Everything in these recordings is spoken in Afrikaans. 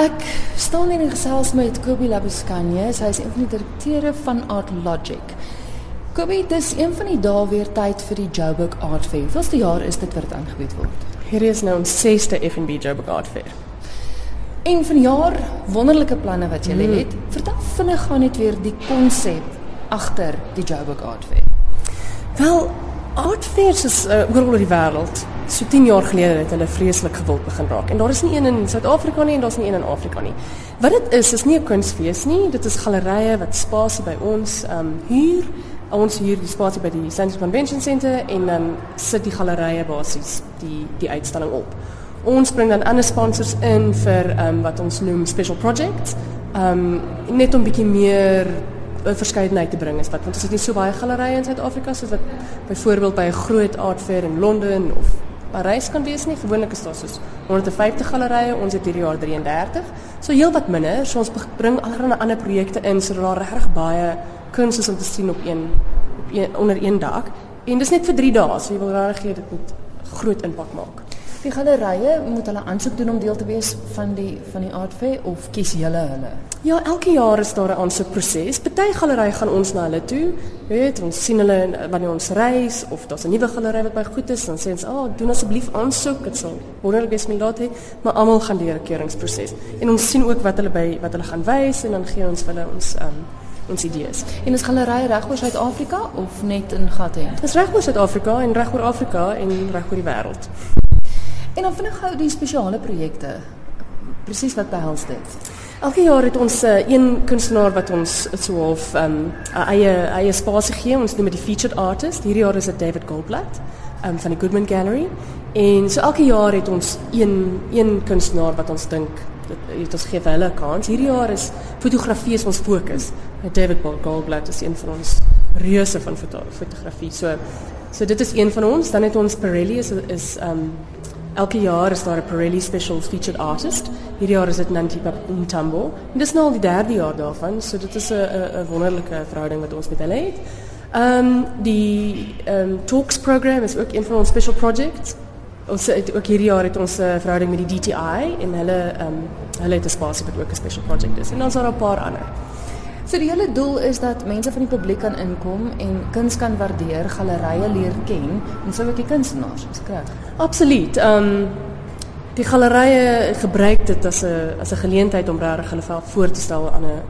Ek staan hier in gesels met Kobie Labuskanye. Sy is een van die direkteure van Art Logic. Kobie, dis een van die dae weer tyd vir die Joburg Art Fair. Hoeveelste jaar is dit wat aangebied word? Hierdie is nou ons 6ste F&B Joburg Art Fair. Een van die jaar wonderlike planne wat jy hmm. het. Vertel vinnig gaan net weer die konsep agter die Joburg Art Fair. Wel, Fairs is uh, oor die wêreld. So 10 jaar gelede het hulle vreeslik gewild begin raak. En daar is nie een in Suid-Afrika nie en daar's nie een in Afrika nie. Wat dit is, is nie 'n kunsfees nie. Dit is gallerye wat spasie by ons ehm um, huur. Ons huur die spasie by die Central Convention Center en dan sit die gallerye basies die die uitstalling op. Ons bring dan ander sponsors in vir ehm um, wat ons noem special projects. Ehm um, net om bietjie meer 'n verskeidenheid te bring is wat want ons het nie so baie gallerye in Suid-Afrika soos wat byvoorbeeld by 'n groot art fair in Londen of Parys kan wees nie. Gewoonlik is daar soos 150 gallerye, ons het hierdie jaar 33. So heel wat minder. So ons bring allerlei ander projekte in sodat daar regtig baie kuns is om te sien op een op een onder een dak. En dis net vir 3 dae. So jy wil regtig hê dit moet groot impak maak. Die gallerye moet hulle aansoek doen om deel te wees van die van die art fair of kies julle hulle? Ja, elke jaar is daar 'n aansoekproses. Party gallerye gaan ons na hulle toe. Weet, ons sien hulle wanneer ons reis of daar's 'n nuwe galery wat by goed is, dan sê ons, "Ag, oh, doen asseblief aansoek." Dit sal wonderlik wees met laat hê, maar almal gaan deur 'n keuringsproses. En ons sien ook wat hulle by wat hulle gaan wys en dan gee ons hulle ons um ons idees. En is galery reg oor Suid-Afrika of net in Gauteng? Dis reg oor Suid-Afrika en reg oor Afrika en reg oor die wêreld. En dan vinnig gou die spesiale projekte. Presies wat behels dit? Elke jaar het ons uh, een kunstenaar wat ons so half um, eie eie spasie gee. Ons noem dit die featured artist. Hierdie jaar is dit David Goldblatt um, van die Goodman Gallery. En so elke jaar het ons een een kunstenaar wat ons dink dit ons gee vir hulle 'n kans. Hierdie jaar is fotografie is ons fokus. David Goldblatt is een van ons reuse van foto fotografie. So so dit is een van ons. Dan het ons Pirelli is is um, Elke jaar is daar 'n Pirelli Special Featured Artist. Hierdie jaar is dit Nantipa Mtambo. En dis nou al die derde jaar daarvan, so dit is 'n 'n wonderlike verhouding wat ons met hulle het. Ehm die ehm Talks program is ook een van ons special projects. Ons het ook hierdie jaar het ons 'n verhouding met die DTI en hulle ehm um, hulle het 'n spasie ook 'n special project is. En dan is daar 'n paar ander. So die hele doel is dat mense van die publiek kan inkom en kuns kan waardeer, gallerye leer ken en sou ook die kunstenaars beskryf. Absoluut. Ehm um, die gallerye gebruik dit as 'n as 'n geleentheid om regtig hulle self voor te stel aan 'n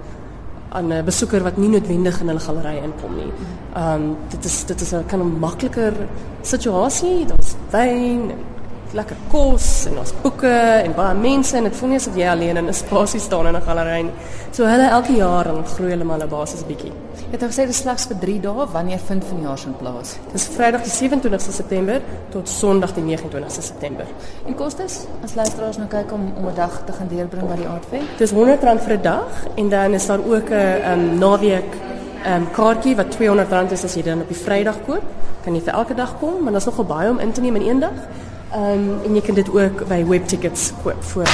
aan 'n besoeker wat nie noodwendig in hulle gallerij inkom nie. Ehm um, dit is dit is 'n kan 'n makliker situasie, daar's wyn en lekker kos en ons boeke en baie mense en dit voel nie asof jy alleen in 'n spasie staan in 'n galery nie. So hulle elke jaar dan groei hulle maar hulle basis bietjie. Jy het gesê dit is slegs vir 3 dae. Wanneer vind vanjaar se plaas? Dis Vrydag die 27ste September tot Sondag die 29ste September. En kostes as luisteraars nou kyk om om 'n dag te gaan deurbring by die aardveld? Dis R100 vir 'n dag en dan is daar ook 'n um, naweek ehm um, kaartjie wat R200 is as jy dan op die Vrydag koop. Kan jy vir elke dag kom, maar daar's nogal baie om in te neem in een dag. Um, en je kunt dit ook bij webtickets koop voor